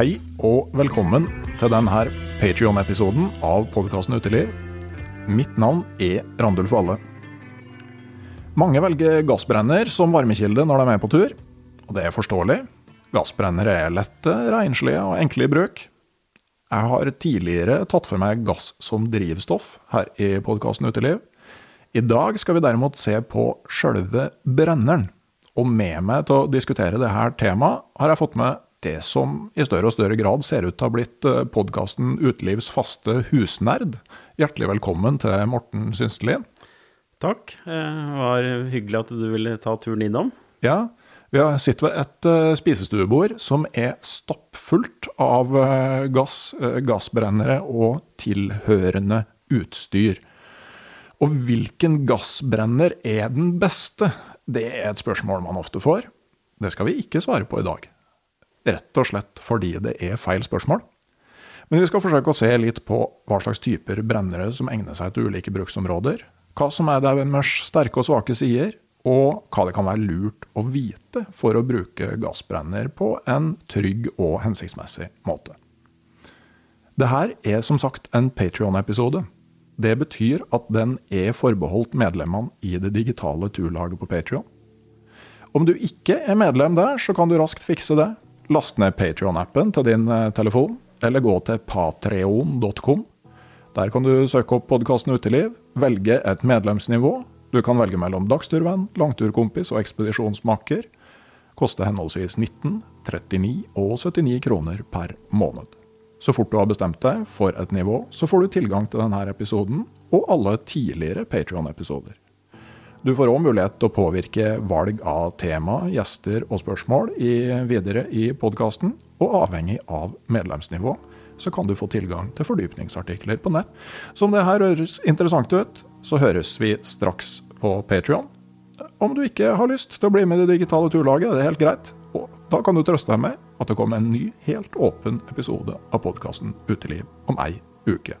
Hei og velkommen til denne Patrion-episoden av podkasten Uteliv. Mitt navn er Randulf Valle. Mange velger gassbrenner som varmekilde når de er på tur, og det er forståelig. Gassbrennere er lette, renslige og enkle i bruk. Jeg har tidligere tatt for meg gass som drivstoff her i podkasten Uteliv. I dag skal vi derimot se på sjølve brenneren. Og med meg til å diskutere dette temaet har jeg fått med det som i større og større grad ser ut til å ha blitt podkasten Utelivs faste husnerd. Hjertelig velkommen til Morten Synstelin. Takk. Det var hyggelig at du ville ta turen innom. Ja, vi sitter ved et spisestuebord som er stappfullt av gass, gassbrennere og tilhørende utstyr. Og hvilken gassbrenner er den beste? Det er et spørsmål man ofte får. Det skal vi ikke svare på i dag. Rett og slett fordi det er feil spørsmål. Men vi skal forsøke å se litt på hva slags typer brennere som egner seg til ulike bruksområder, hva som er deres sterke og svake sider, og hva det kan være lurt å vite for å bruke gassbrenner på en trygg og hensiktsmessig måte. Dette er som sagt en Patrion-episode. Det betyr at den er forbeholdt medlemmene i det digitale turlaget på Patrion. Om du ikke er medlem der, så kan du raskt fikse det Last ned Patrion-appen til din telefon, eller gå til patreon.com. Der kan du søke opp podkasten Uteliv, velge et medlemsnivå. Du kan velge mellom dagsturvenn, langturkompis og ekspedisjonsmaker. Koster henholdsvis 19, 39 og 79 kroner per måned. Så fort du har bestemt deg for et nivå, så får du tilgang til denne episoden og alle tidligere Patrion-episoder. Du får òg mulighet til å påvirke valg av tema, gjester og spørsmål i, videre i podkasten, og avhengig av medlemsnivå så kan du få tilgang til fordypningsartikler på nett. Så om det her høres interessant ut, så høres vi straks på Patrion. Om du ikke har lyst til å bli med i det digitale turlaget, det er helt greit. Og da kan du trøste deg med at det kommer en ny, helt åpen episode av podkasten Uteliv om ei uke.